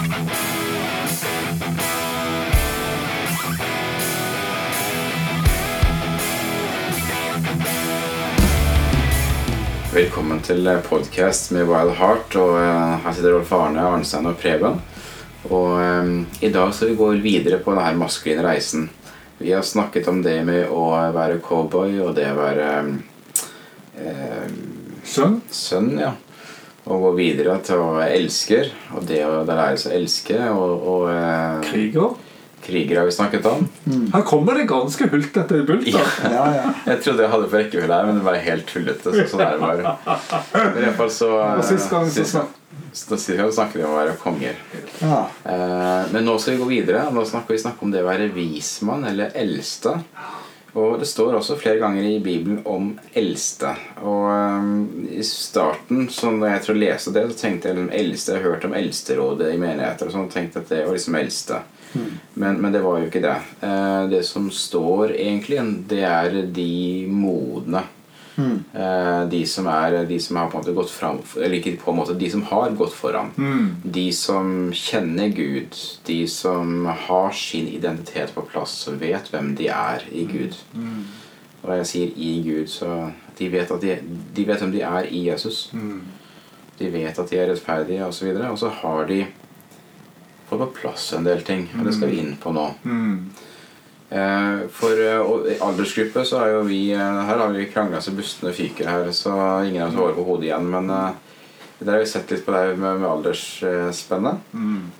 Velkommen til podcast med Wild Heart. Og eh, Her sitter Rolf Arne, Arnstein og Preben. Og um, I dag skal vi gå videre på denne maskuline reisen. Vi har snakket om det med å være cowboy og det å være eh, Sønn? sønn. ja Og gå videre til å elsker. Og det å lære seg å elske. Og, og eh, Kriger? kriger har vi snakket om. Her kommer det ganske hultete bult. Ja. Ja, ja. Jeg trodde jeg hadde på rekkefølge her, men det var helt tullete. Så sånn er det bare. Men i hvert fall så Og sist gang så sist- snak- så Sist gang snakket vi om å være konger. ja. Eh, men nå skal vi gå videre. Nå snakker vi snakke om det å være vismann eller eldste. Og det står også flere ganger i Bibelen om eldste. Og um, i starten, så når jeg tror jeg leste det, så tenkte jeg liksom eldste Jeg har hørt om eldsterådet i menigheter og sånn, tenkte at det var liksom eldste. Men, men det var jo ikke det. Uh, det som står egentlig, det er de modne. Eh, de som er De som har på en måte gått fram Eller ikke på en måte De som har gått foran. De som kjenner Gud. De som har sin identitet på plass og vet hvem de er i Gud. Og når jeg sier 'i Gud', så de vet, at de, de vet hvem de er i Jesus. De vet at de er rettferdige, osv. Og, så og så har de fått på plass en del ting. Og det skal vi inn på nå. Eh, For eh, aldersgruppe så er jo vi eh, Her har vi krangla så bustene fyker her, så ingen av oss har hår på hodet igjen. Men eh, der har vi sett litt på det med, med aldersspennet.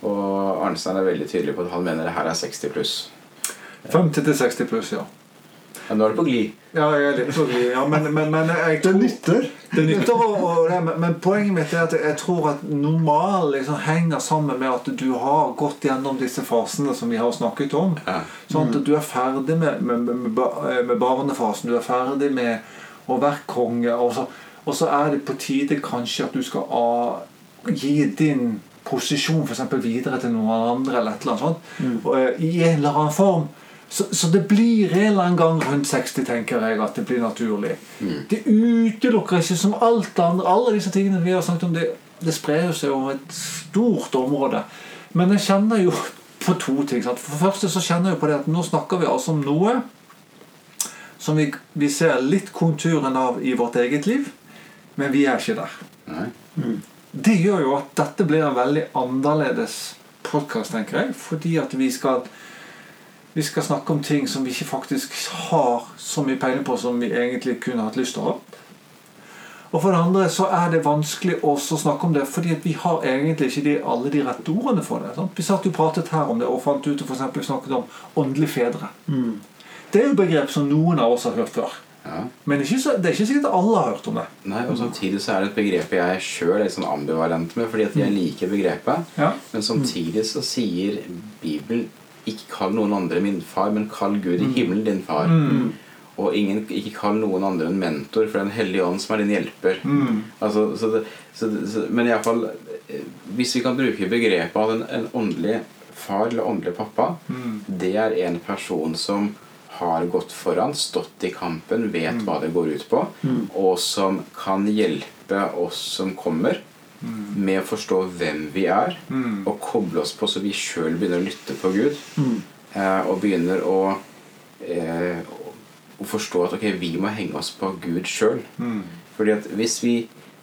Og Arnstein er veldig tydelig på at han mener det her er 60 pluss. 50 til 60 pluss, ja. Ja, nå er du på glid. Ja, jeg er litt på glid. Ja, men, men, men jeg Det nytter. Det nytter og, og det, men, poenget mitt er at jeg tror at normal liksom henger sammen med at du har gått gjennom disse fasene som vi har snakket om. Ja. Sånn at du er ferdig med, med, med, med, barnefasen. Du er ferdig med å være konge. Og så, og så er det på tide kanskje at du skal ah, gi din posisjon for eksempel videre til noen andre. eller et eller annet sånt, og, eh, I en eller annen form. Så, så det blir en eller annen gang rundt 60, tenker jeg, at det blir naturlig. Det utelukker ikke som alt andre. Alle disse tingene vi har snakket om, det, det sprer seg over et stort område. Men jeg kjenner jo på to ting. Sant? For det første så kjenner jeg på det at nå snakker vi altså om noe som vi, vi ser litt konturen av i vårt eget liv, men vi er ikke der. Nei. Det gjør jo at dette blir en veldig annerledes podkast, tenker jeg. Fordi at vi skal, vi skal snakke om ting som vi ikke faktisk har så mye peiling på som vi egentlig kunne hatt lyst til å ha. Og for det andre så er det vanskelig også å snakke om det, fordi at vi har egentlig ikke de, alle de rette ordene for det. Sant? Vi satt jo pratet her om det og fant ut og for eksempel snakket om åndelige fedre. Det er jo begrep som noen av oss har hørt før. Ja. Men ikke så, det er ikke sikkert alle har hørt om det. Nei, og Samtidig så er det et begrep jeg sjøl er litt sånn ambivalent med, fordi at jeg liker begrepet. Ja. Men samtidig så sier Bibelen ikke kall noen andre min far, men kall Gud i himmelen din far. Og ingen, ikke kall noen andre en mentor, for det er Den hellige ånd som er din hjelper. Altså, så det, så det, så, men iallfall Hvis vi kan bruke begrepet at en, en åndelig far eller åndelig pappa, det er en person som har gått foran, stått i kampen, vet hva det går ut på, og som kan hjelpe oss som kommer, med å forstå hvem vi er, og koble oss på så vi sjøl begynner å lytte på Gud, eh, og begynner å, eh, å forstå at ok, vi må henge oss på Gud sjøl. Fordi at hvis vi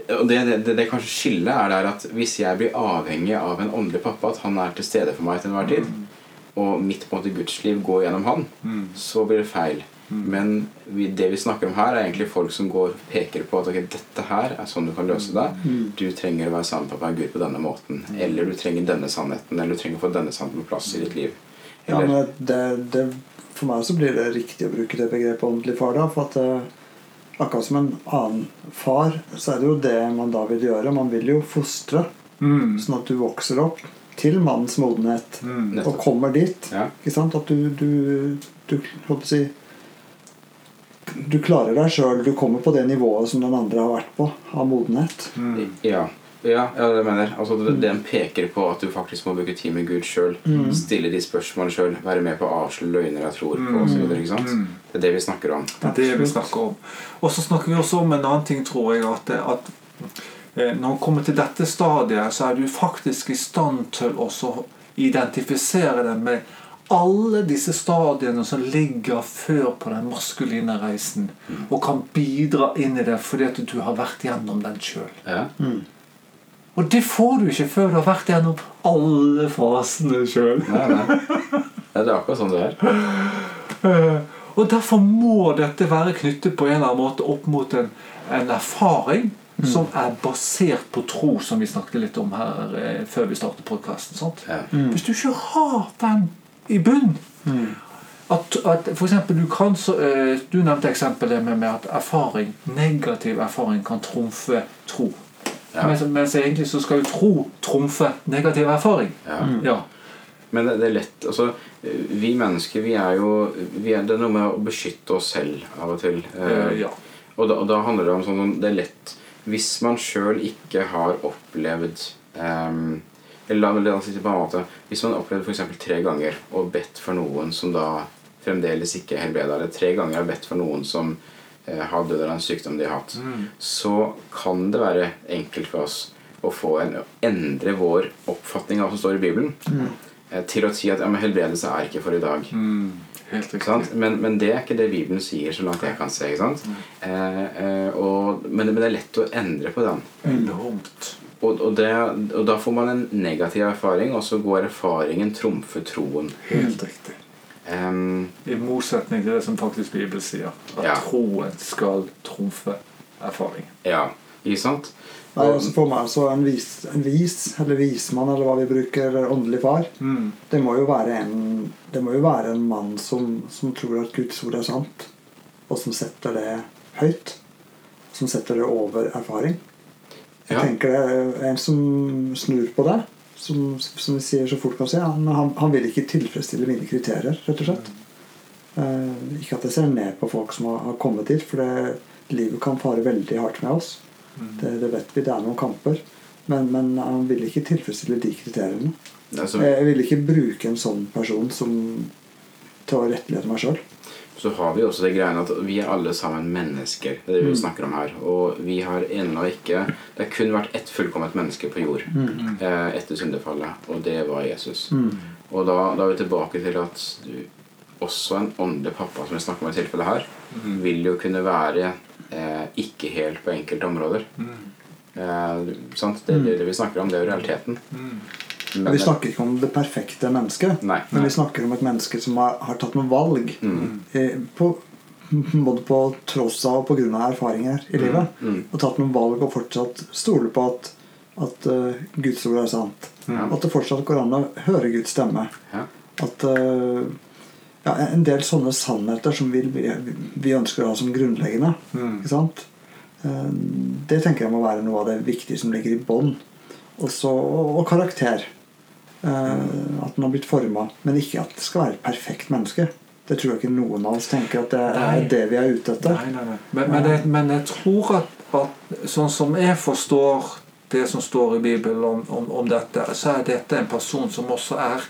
og det, det, det kanskje skillet er der at hvis jeg blir avhengig av en åndelig pappa, at han er til stede for meg til enhver tid, og mitt på en måte gudsliv går gjennom han, så blir det feil. Men vi, det vi snakker om her, er egentlig folk som går peker på at okay, dette her er sånn du kan løse det. Du trenger å være sammen med Gud på denne måten. Eller du trenger denne sannheten. Eller du trenger å få denne sannheten på plass i ditt liv. Ja, men det, det, for meg så blir det riktig å bruke det begrepet åndelig far. da, for at eh, Akkurat som en annen far, så er det jo det man da vil gjøre. Man vil jo fostre, sånn at du vokser opp til mannens modenhet. Og kommer dit. Ja. Ikke sant? At du, du, du holdt på å si Du klarer deg sjøl. Du kommer på det nivået som den andre har vært på, av modenhet. Ja. Ja, ja, det mener. Altså, det- Den peker på at du faktisk må bruke tid med Gud sjøl. Stille de spørsmålene sjøl. Være med på å avsløre løgner jeg tror på. Så videre, ikke sant? Det er det vi snakker om. Det er det vi snakker om. Og så snakker vi også om en annen ting, tror jeg. At, det- at eh, når man kommer til dette stadiet, så er du faktisk i stand til å identifisere det med alle disse stadiene som ligger før på den maskuline reisen, og kan bidra inn i det fordi at du har vært gjennom den sjøl. Ja. Og det får du ikke før du har vært gjennom alle fasene sjøl. Det er akkurat sånn det er. Eh, Og derfor må dette være knyttet på en eller annen måte opp mot en, en erfaring som er basert på tro, som vi snakket litt om her eh, før vi startet podkasten. Ja. Hvis du ikke har den i bunn at, at for eksempel du kan så, eh, Du nevnte eksempelet med, med at erfaring, negativ erfaring kan trumfe tro. Ja. Mens, mens egentlig så skal jo tro trumfe negativ erfaring. Ja. Ja. Men det, det er lett altså, Vi mennesker vi er jo vi er, Det er noe med å beskytte oss selv av og til. Eh, ja. Og, da, og da handler det om sånn Det er lett Hvis man sjøl ikke har opplevd ehm, Eller la la si det på en måte Hvis man opplevde opplevd f.eks. tre ganger og bedt for noen som da fremdeles ikke er helbreda, eller tre ganger har bedt for noen som eh, har dødd av en sykdom de har hatt, så kan det være enkelt for oss å få en, endre vår oppfatning av hva som står i Bibelen, eh, til å si at ja, men helbredelse er ikke for i dag. Mm, helt Ikke sant? riktig. Men, men det er ikke det Bibelen sier, så langt jeg kan se. Ikke sant? Eh, eh, og, men, men det er lett å endre på den. Enormt. Og, og, det, og da får man en negativ erfaring, og så går erfaringen trumfer troen. Helt riktig. Um, I motsetning til det som faktisk Bibelen sier. At Ja. troen skal trumfe erfaring. ja, ikke sant? Nei, altså For meg altså en vis, en vis eller vismann, eller hva vi bruker, eller åndelig far, Mm. det må jo være en, det må jo være en mann som, som tror at Guds ord er sant, og som setter det høyt. Som setter det over erfaring. Jeg Ja. tenker det er en som snur på det. Som, som vi sier så fort kan si. Han, han, han vil ikke tilfredsstille mine kriterier, rett og slett. Uh, ikke at jeg ser ned på folk som har, har kommet dit, for det, livet kan fare veldig hardt med oss. Det, det vet vi. Det er noen kamper. Men, men han vil ikke tilfredsstille de kriteriene. Altså, Jeg vil ikke bruke en sånn person som til å rettlede meg sjøl. Så har vi også det greiene at vi er alle sammen mennesker. Det er det vi snakker om her. Og vi har ennå ikke Det har kun vært ett fullkomment menneske på jord eh, etter syndefallet, og det var Jesus. Og da, da er vi tilbake til at du, også en åndelig pappa, som vi snakker om i tilfellet her, vil jo kunne være eh, ikke helt på enkelte områder. Eh, sant? Det det vi snakker om. Det er jo realiteten. Men- Vi snakker ikke om det perfekte mennesket, Nei. men vi snakker om et menneske som har, har tatt noen valg. eh, På, både på tross av og på grunn av erfaringer i livet. mm. Og tatt noen valg og fortsatt stole på at, at uh, Guds ord er sant. At det fortsatt går an å høre Guds stemme. Ja. At uh, ja, En del sånne sannheter som vi, vi, ønsker å ha som grunnleggende. Ikke sant? Uh, Det tenker jeg må være noe av det viktige som ligger i bånn. Også- Og karakter. Eh, At den har blitt forma. Men ikke at det skal være et perfekt menneske. Det tror jeg ikke noen av oss tenker at det Nei. er det vi er ute etter. Nei, nei. Men, men, jeg, men jeg tror at, at sånn som jeg forstår det som står i Bibelen om, om, om dette, så er dette en person som også er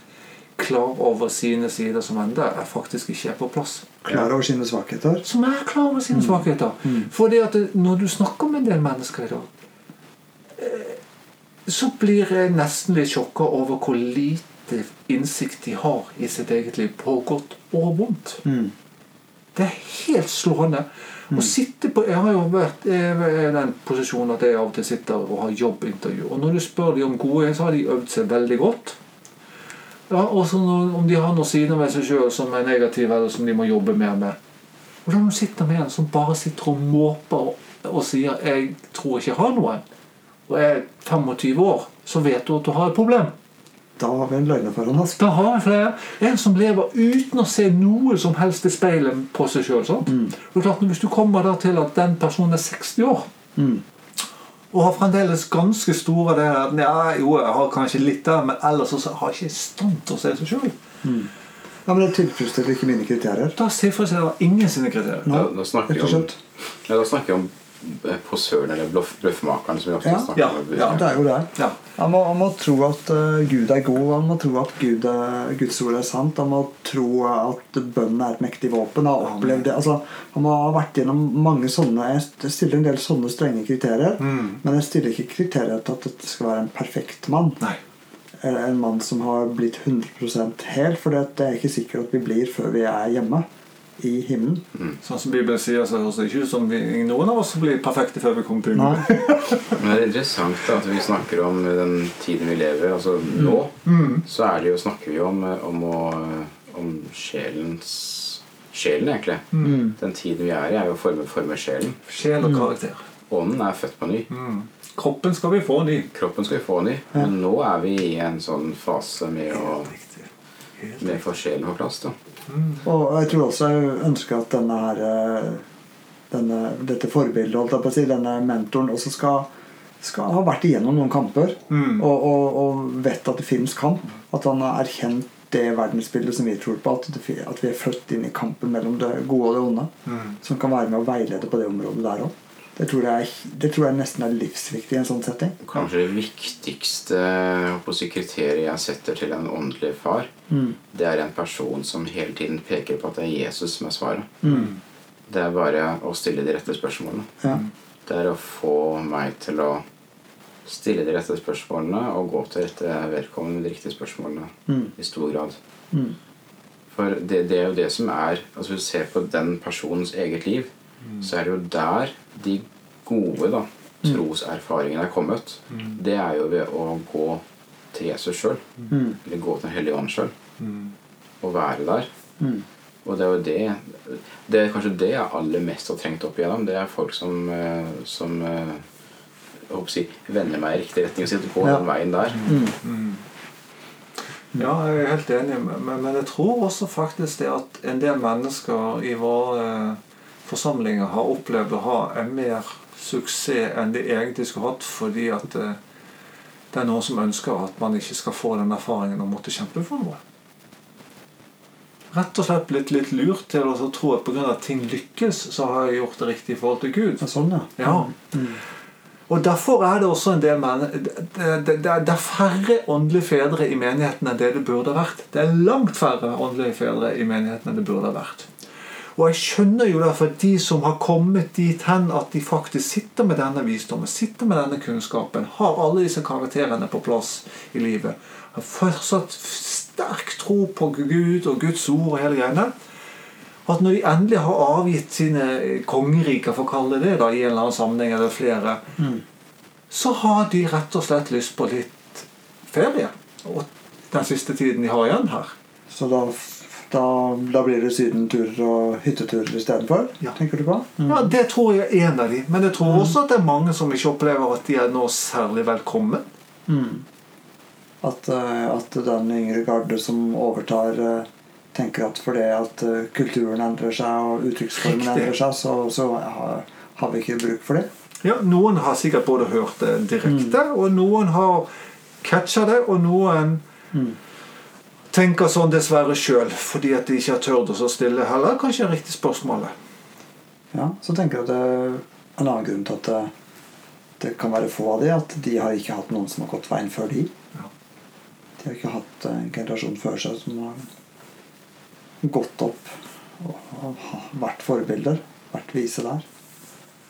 klar over sine sider som er faktisk ikke er på plass. Klar over sine svakheter. Som er klar over sine svakheter. Fordi at når du snakker med en del mennesker i dag, så blir jeg nesten litt sjokka over hvor lite innsikt de har i sitt eget liv, på godt og vondt. Mm. Det er helt slående. Å sitte på, Jeg har jo vært i den posisjonen at jeg av og til sitter og har jobbintervju. Og når du spør dem om gode, så har de øvd seg veldig godt. Ja, og så Om de har noen sider ved seg sjøl som er negative, eller som de må jobbe mer med. Og da du sitter med en som bare sitter og måper og, og sier 'jeg tror ikke jeg har noe', og jeg 25 år, så vet du at du har et problem. Da har vi en løgneforan oss. Da har vi flere. En som lever uten å se noe som helst i speilet på seg sjøl. Hvis du kommer da til at den personen er 60 år Mm. og har fremdeles ganske store det at ja, jo, jeg har kanskje litt der, men ellers så har jeg ikke i stand til å se seg sjøl. Ja, men det tilfredsstiller ikke mine kriterier. Da tilfredsstiller ingen sine kriterier. Nå, Da, da, snakker jeg om, ja, da snakker jeg om posøren eller bløff, bløffmakeren som vi ofte Ja. snakker Ja, om. ja, Det er jo det. Ja. Han må, han må tro at eh, Gud er god, han må tro at Gud er, Guds ord er sant. Han må tro at bønnen er et mektig våpen. Han har opplevd det. Altså, han må ha vært gjennom mange sånne Jeg stiller en del sånne strenge kriterier. Mm. Men jeg stiller ikke kriterier til at dette skal være en perfekt mann. Nei. Eller en mann som har blitt 100% hel. For det er ikke sikkert at vi blir før vi er hjemme i himmelen. Sånn som Bibelen sier, så høres det ikke ut som vi, noen av oss blir perfekte før vi kommer til himmelen. Men det er interessant da, at vi snakker om den tiden vi lever Altså nå Mm. så er det jo, snakker vi om, om, å, om sjelens Sjelen, egentlig. Mm. Den tiden vi er i, er jo å forme, forme sjelen. Sjel og karakter. Ånden er født på ny. Mm. Kroppen skal vi få ny. Kroppen skal vi få ny. Men nå er vi i en sånn fase med å Riktig. Helt med å få sjelen på plass. da. Og jeg tror også jeg ønsker at denne her eh, denne, Dette forbildet, holdt jeg på å si, denne mentoren, også skal, skal ha vært igjennom noen kamper. Mm. Og, og, og vet at det finnes kamp. At han har erkjent det verdensbildet som vi tror på. At, det, at vi er født inn i kampen mellom det gode og det onde. Mm. Som kan være med å veilede på det området der òg. Det, tror jeg- det tror jeg nesten er livsviktig i en sånn setting. Kanskje det viktigste kriteriet jeg setter til en åndelig far, Mm. det er en person som hele tiden peker på at det er Jesus som er svaret. Mm. Det er bare å stille de rette spørsmålene. Ja. Det er å få meg til å stille de rette spørsmålene og gå til rette vedkommende med de riktige spørsmålene Mm. i stor grad. Mm. For det, det er jo det som er Altså Hvis du ser på den personens eget liv, så er det jo der de gode da troserfaringene er kommet. Det er jo ved å gå til Jesus sjøl. Mm. Eller gå til Den hellige ånd sjøl. Mm. Og være der. Mm. Og det er jo det Det er kanskje det jeg aller mest har trengt opp igjennom. Det er folk som, eh, som eh, jeg håper å si, vender meg i riktig retning og sier gå Ja. den veien der. Mm. Ja, jeg er helt enig, men, men jeg tror også faktisk det at en del mennesker i vår eh, forsamlinger har opplevd å ha en mer suksess enn de egentlig skulle hatt, fordi at eh, det er noen som ønsker at man ikke skal få den erfaringen å måtte kjempe for noe. Rett og slett blitt litt lurt til å tro at pga. at ting lykkes, så har jeg gjort det riktig i forhold til Gud. Sånn, ja. Ja. Mm. Og derfor er det også en del det er færre åndelige fedre i menigheten enn det det burde vært. Det er langt færre åndelige fedre i menigheten enn det burde vært. Og jeg skjønner jo derfor de som har kommet dit hen at de faktisk sitter med denne visdommen, sitter med denne kunnskapen, har alle disse karakterene på plass i livet, har fortsatt sterk tro på Gud og Guds ord og hele greiene. At når de endelig har avgitt sine kongeriker, for å kalle det da, i en eller annen sammenheng, eller flere, så har de rett og slett lyst på litt ferie. Og den siste tiden de har igjen her. Så da, da, da blir det sydenturer og hytteturer istedenfor? Ja. Tenker du på? Ja, Det tror jeg er en av de. Men jeg tror også at det er mange som ikke opplever at de er nå særlig velkommen. Mm. At, eh, at den yngre garde som overtar, eh, tenker at fordi at eh, kulturen endrer seg og uttrykksformen endrer seg, så, så har, har vi ikke bruk for det. Ja, Noen har sikkert både hørt det direkte, og noen har catcha det, og noen Mm. Tenker sånn dessverre sjøl fordi at de ikke har tørt å stille heller kanskje det riktige spørsmålet. Ja, så tenker jeg at det er en annen grunn til at det, det kan være få av de, at de har ikke hatt noen som har gått veien før de. Ja. De har ikke hatt en generasjon før seg som har gått opp og vært forbilder, vært vise der.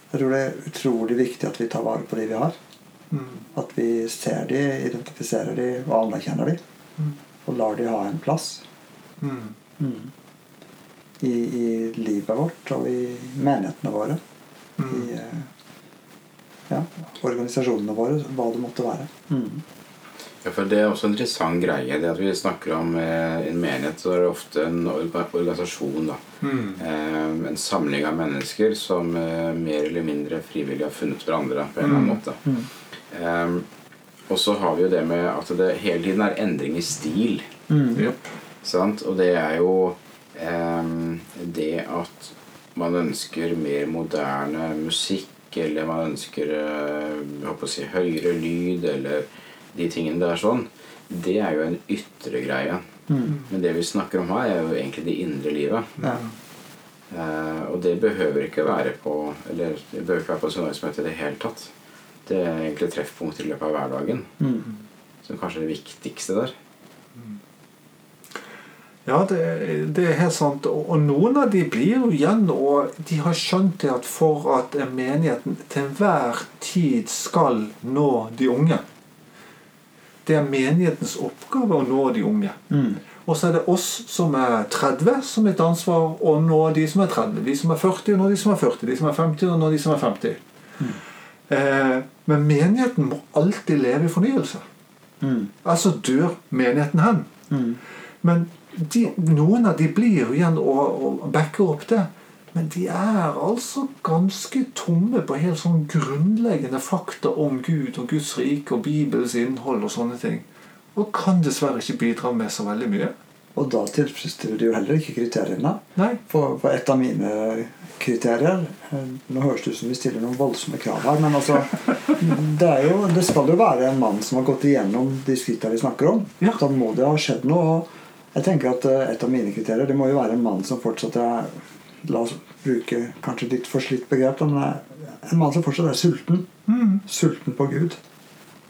Jeg tror det er utrolig viktig at vi tar vare på de vi har. Mm. At vi ser de, identifiserer de og anerkjenner de. Mm. Og lar de ha en plass Mm. mm. I, i livet vårt og i menighetene våre. I Mm. eh, ja, organisasjonene våre, hva det måtte være. Mm. Ja, for Det er også en interessant greie. det at Vi snakker om eh, en menighet, så er det ofte en orga organisasjon. da. Mm. Eh, en samling av mennesker som eh, mer eller mindre frivillig har funnet hverandre på en eller annen Mm. måte. Og så har vi jo det med at det hele tiden er endring i stil. Mm. Sant? Og det er jo eh, det at man ønsker mer moderne musikk, eller man ønsker eh, jeg håper å si, høyere lyd, eller de tingene der sånn. Det er jo en ytre greie. Mm. Men det vi snakker om her, er jo egentlig det indre livet. Ja. Eh, og det behøver ikke være på Eller det behøver ikke være på søndagsmøte i det hele tatt. Det er egentlig treffpunkt i løpet av hverdagen Mm. som kanskje er det viktigste der. Ja, det, det er helt sant. Og, og noen av de blir jo igjen Og de har skjønt det at for at menigheten til enhver tid skal nå de unge Det er menighetens oppgave å nå de unge. Mm. Og så er det oss som er 30, som er et ansvar å nå de som er 30. De som er 40, og nå de som er 40. De som er 50, og nå de som er 50. Eh, men menigheten må alltid leve i fornyelse. Mm. Altså dør menigheten hen. Mm. Men de, noen av de blir jo igjen og, og backer opp det. Men de er altså ganske tomme på helt sånn grunnleggende fakta om Gud og Guds rike og Bibelens innhold og sånne ting. Og kan dessverre ikke bidra med så veldig mye. Og da tilfredsstiller de jo heller ikke kriteriene. Nei. For, for et av mine kriterier eh, Nå høres det ut som vi stiller noen voldsomme krav her, men altså det, jo, det skal jo være en mann som har gått igjennom de skrittene vi snakker om. Ja. Da må det ha skjedd noe. og Jeg tenker at eh, Et av mine kriterier det må jo være en mann som fortsatt er La oss bruke kanskje litt forslitt begrep, men en mann som fortsatt er sulten. Mm. Sulten på Gud.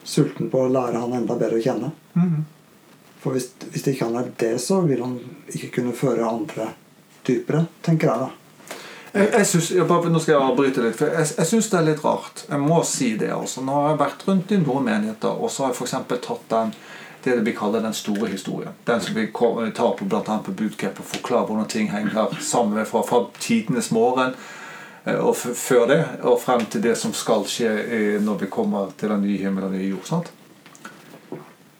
Sulten på å lære han enda bedre å kjenne. Mm. For hvis, hvis ikke han er det, så vil han ikke kunne føre andre dypere, tenker jeg da. Jeg, jeg synes, jeg bare, nå skal jeg avbryte litt, for jeg, jeg syns det er litt rart. Jeg må si det. altså. Nå har jeg vært rundt i noen menigheter, og så har jeg f.eks. tatt den det vi kaller den store historien. Den som vi tar på blant annet på bootcamp og forklarer hvordan ting henger sammen fra, fra tidenes morgen eh, og før det, og frem til det som skal skje eh, når vi kommer til den nye himmelen og nye jord. sant?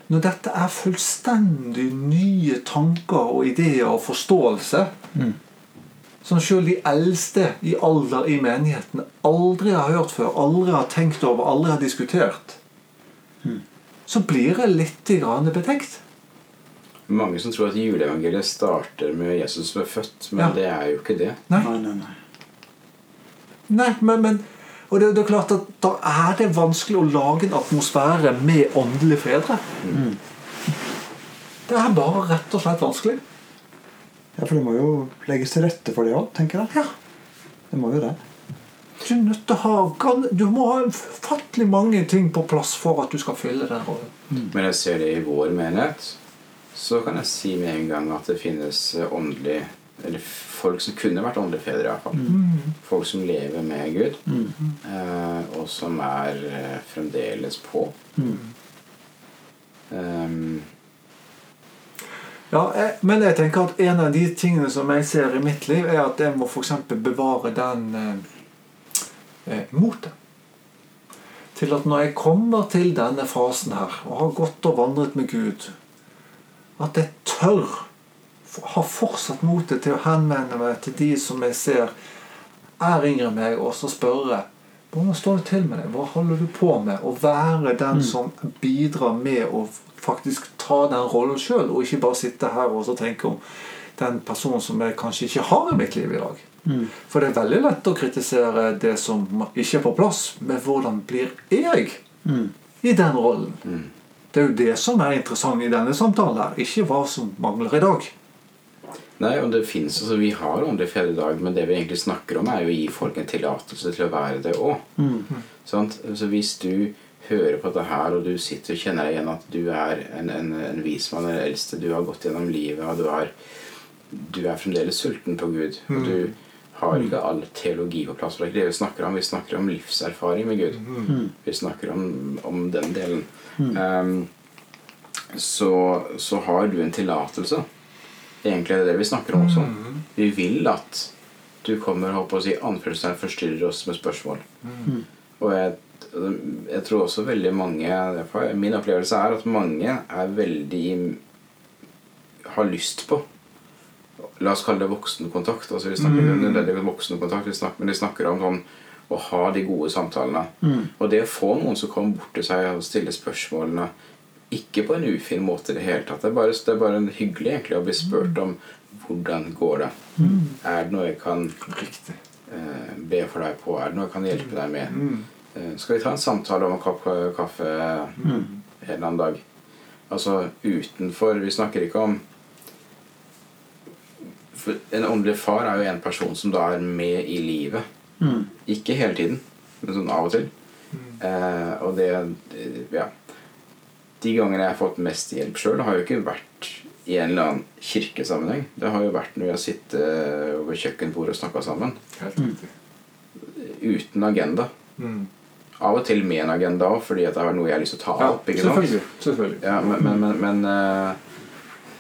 Når dette er fullstendig nye tanker og ideer og forståelse som selv de eldste i alder i menigheten aldri har hørt før, aldri har tenkt over, aldri har diskutert, så blir jeg litt betenkt. Mange som tror at juleevangeliet starter med Jesus som er født, men Ja. det er jo ikke det. Nei, Nei, nei, nei. nei men, men Og det, det er klart at da er det vanskelig å lage en atmosfære med åndelige fedre. Det er bare rett og slett vanskelig. Ja, For det må jo legges til rette for det òg, tenker jeg. Ja. Det må jo det. Du, er nødt til å ha, du må ha ufattelig mange ting på plass for at du skal fylle den rollen. Men jeg ser det i vår menighet, så kan jeg si med en gang at det finnes åndelig Eller folk som kunne vært åndelige fedre, Mm. Folk som lever med Gud, eh, og som er eh, fremdeles på. Um, Ja, jeg, men jeg tenker at en av de tingene som jeg ser i mitt liv, er at jeg må f.eks. bevare den eh, eh, motet. Til at når jeg kommer til denne fasen her, og har gått og vandret med Gud, at jeg tør har fortsatt motet til å henvende meg til de som jeg ser er yngre enn meg, og så spørre hvordan står det til med deg? Hva holder du på med? Å være den som bidrar med å faktisk ta den rollen sjøl, og ikke bare sitte her og så tenke om den personen som jeg kanskje ikke har i mitt liv i dag. For det er veldig lett å kritisere det som ikke er på plass, men hvordan blir jeg i den rollen? Det er jo det som er interessant i denne samtalen, her, ikke hva som mangler i dag. Nei, og det finnes, altså Vi har åndelig fred i dag, men det vi egentlig snakker om, er jo å gi folk en tillatelse til å være det òg. Så hvis du hører på dette her, og du sitter og kjenner deg igjen at du er en, en, en vismann eller eldste, du har gått gjennom livet, og du er, du er fremdeles sulten på Gud og Du har ikke all teologi på plass. for Det er ikke det vi snakker om. Vi snakker om livserfaring med Gud. Vi snakker om, om den delen. Um, så, så har du en tillatelse. Egentlig er det det vi snakker om også. Vi vil at du kommer og å si, anførselstegn forstyrrer oss med spørsmål. Og jeg, jeg tror også veldig mange Min opplevelse er at mange er veldig har lyst på La oss kalle det voksenkontakt. Altså vi snakker, Mm. det er voksenkontakt vi snakker, men de snakker om sånn å ha de gode samtalene. Og det å få noen som kommer bort til seg og stiller spørsmålene ikke på en ufin måte i det hele tatt. Det er bare, det er bare hyggelig egentlig å bli spurt om hvordan går det. Er det noe jeg kan eh, be for deg på? Er det noe jeg kan hjelpe deg med? Eh, skal vi ta en samtale om en kopp kaffe kaffe en eller annen dag? Altså utenfor Vi snakker ikke om en åndelig far er jo en person som da er med i livet. Mm. Ikke hele tiden, men sånn av og til. Eh, og det eh, Ja. De gangene jeg har fått mest hjelp sjøl, har jo ikke vært i en eller annen kirkesammenheng. Det har jo vært når vi har sittet over kjøkkenbordet og snakka sammen. Uten agenda. Mm. Av og til med en agenda òg, fordi at det er noe jeg har lyst til å ta Ja, opp. ikke sant? selvfølgelig. selvfølgelig. Ja, men, men, men, men uh,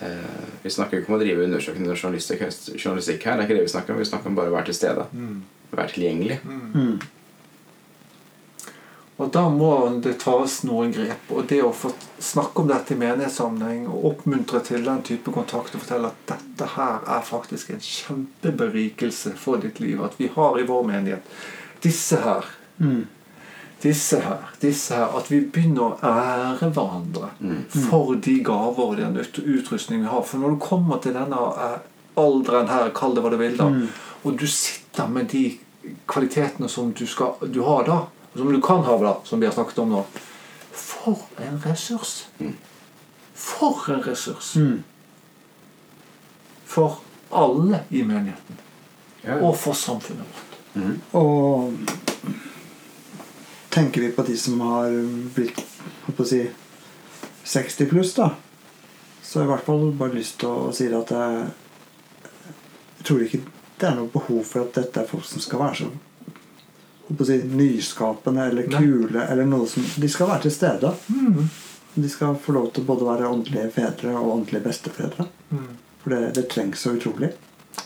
uh, Vi snakker jo ikke om å drive undersøkende journalistikk, journalistikk her. Det er ikke det vi snakker om. Vi snakker om bare å være til stede. Mm. Være tilgjengelig. Mm. Og da må det tas noen grep. Og det å få snakke om dette i menighetssammenheng og oppmuntre til den type kontakt og fortelle at dette her er faktisk en kjempeberikelse for ditt liv. At vi har i vår menighet disse her. Mm. Disse her, disse her, At vi begynner å ære hverandre for de gaver og den utrustningen utrustning vi har. For når du kommer til denne eh, alderen her, kall det hva du vil, da, og du sitter med de kvalitetene som du, skal, du har da, som du kan ha, da, som vi har snakket om nå For en ressurs! For en ressurs! Mm. For alle i menigheten. Ja. Og for samfunnet vårt. Og tenker vi på de som har blitt holdt på å si 60 pluss, da, så har jeg i hvert fall bare lyst til å si at jeg, jeg tror ikke det er noe behov for at dette er folk som skal være så si, nyskapende eller Nei. kule eller noe som De skal være til stede. Mm. De skal få lov til både å være åndelige fedre og åndelige bestefedre. Mm. For det, det trengs så utrolig.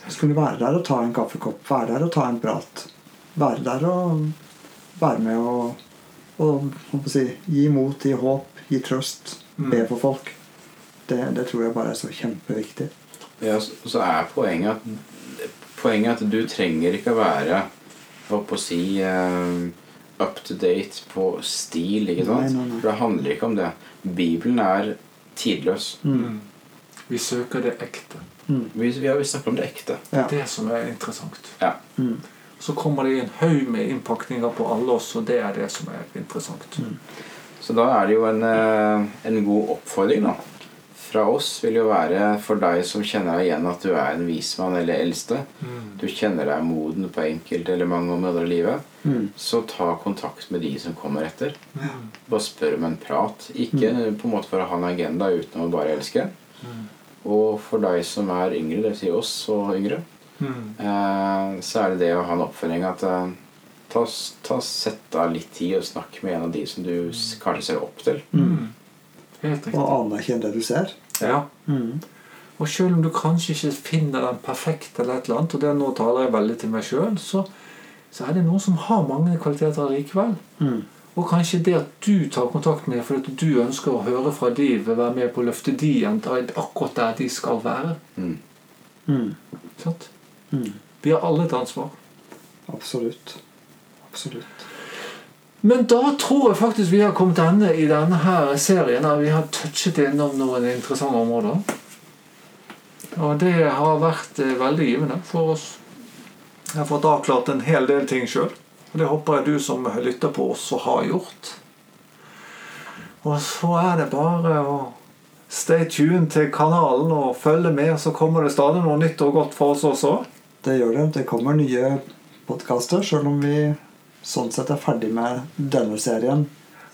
Skulle være der og ta en kaffekopp, være der og ta en prat. Være der og være med og, og å si, gi mot, gi håp, gi trøst. Mm. Be for folk. Det, det tror jeg bare er så kjempeviktig. Ja, så så er poenget at Poenget at du trenger ikke å være holdt på å si eh, up to date på stil. ikke sant? Nei, nei, nei. For det handler ikke om det. Bibelen er tidløs. Mm. Vi søker det ekte. Mm. Vi, vi har vi snakker om det ekte. Ja. Det som er interessant. Ja. Mm. Så kommer det en haug med innpakninger på alle oss, og det er det som er interessant. Så da er det jo en, eh, en god oppfordring da. Fra oss vil jo være for deg som kjenner deg igjen at du er en vismann eller eldste. Mm. Du kjenner deg moden på enkelte eller mange områder i livet. Mm. Så ta kontakt med de som kommer etter. Mm. Bare spør om en prat. Ikke på en måte for å ha en agenda uten å bare elske. Mm. Og for deg som er yngre, dvs. Si oss og yngre, Mm. eh, så er det det å ha en oppfølging at eh, ta, ta, Sett av litt tid og snakk med en av de som du kanskje ser opp til. Mm. Og anerkjenn det du ser. Ja. Mm. Og selv om du kanskje ikke finner den perfekte, eller et eller annet, og det nå taler jeg veldig til meg sjøl, så, så er det noen som har mange kvaliteter likevel. Mm. Og kanskje det at du tar kontakt med dem fordi du ønsker å høre fra de, vil være med på å løfte de igjen akkurat der de skal være. Mm. Mm. Sant? Mm. Vi har alle et ansvar. Absolutt. Absolutt. Men da tror jeg faktisk vi har kommet ende i denne her serien. Vi har touchet innom noen interessante områder. Og det har vært eh, veldig givende for oss. Jeg har fått avklart en hel del ting sjøl. Og det håper jeg du som lytter på, også har gjort. Og så er det bare å stay tuned til kanalen og følge med, så kommer det stadig noe nytt og godt for oss også. Det gjør det. Det kommer nye podkaster, sjøl om vi sånn sett er ferdig med denne serien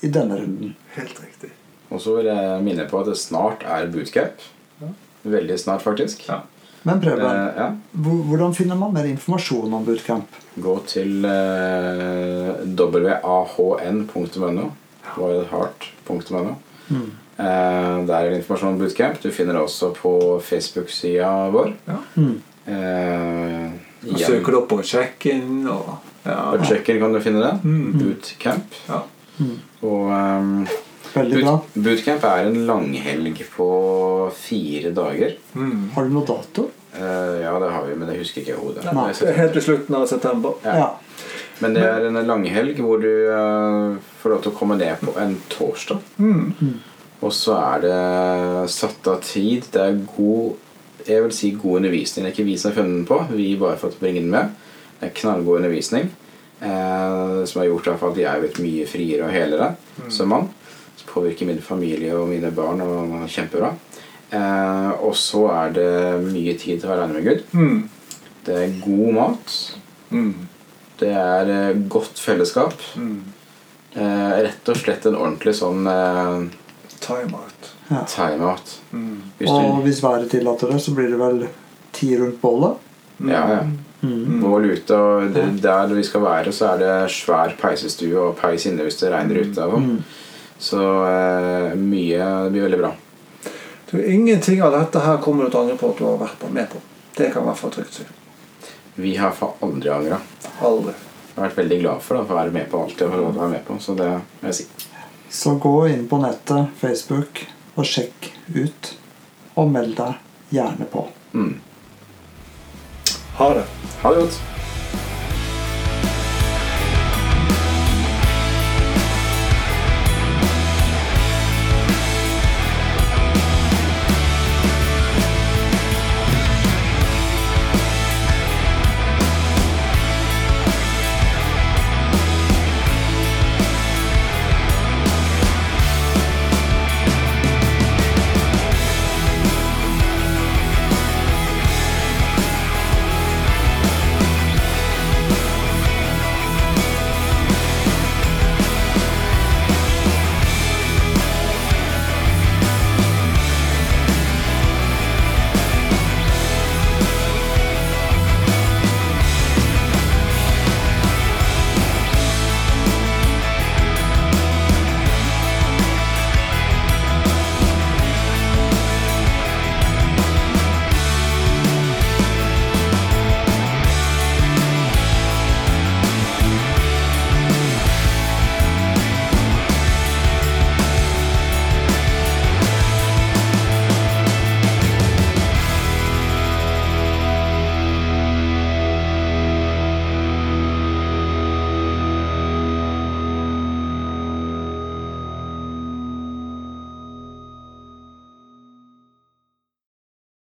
i denne runden. Helt riktig. Og så vil jeg minne på at det snart er bootcamp. Ja. Veldig snart, faktisk. Ja. Men Preben, Eh, ja. hvordan finner man mer informasjon om bootcamp? Gå til eh, wahn.no. Wildheart.no. Mm. Eh, der er informasjon om bootcamp. Du finner det også på Facebook-sida vår. Ja. Mm. Eh, Og søker du opp på check-in og ja. På check-in kan du finne det. Mm. Bootcamp. Ja. Mm. Og um, Veldig bra. boot, bootcamp er en langhelg på fire dager. Mm. Har du noe dato? Uh, ja, det har vi, men det husker ikke jeg i hodet. Nei. Det er helt til slutten av september. Ja. Ja. Men det er en langhelg hvor du uh, får lov til å komme ned på en torsdag. Mm. Og så er det satt av tid. Det er god jeg vil si god undervisning. Det er ikke vi som har funnet den på. Vi bare fått bringe den med. Det er knallgod undervisning. Eh, som har gjort at jeg er blitt mye friere og helere som mann. Som påvirker min familie og mine barn og kjempebra. Eh, og så er det mye tid til å være aleine med Gud. Mm. Det er god mat. Mm. Det er eh, godt fellesskap. Mm. Eh, rett og slett en ordentlig sånn eh, Time out. Ja. time-out. Mm. Hvis Og du hvis været tillater det, så blir det vel ti rundt bålet. Ja, ja. Mm. Bål ute, og det- der vi skal være, så er det svær peisestue og peis inne hvis det regner ute. Mm. Så eh, mye Det blir veldig bra. Du, ingenting av dette her kommer du til å angre på at du har vært med på. Det kan i hvert fall trygt si. Vi har for aldri angra. Aldri. Jeg har vært veldig glad for da, for å være med på alt jeg til være med på. Så det vil jeg si. Så gå inn på nettet, Facebook, og sjekk ut. Og meld deg gjerne på. Mm. Ha det. Ha det godt.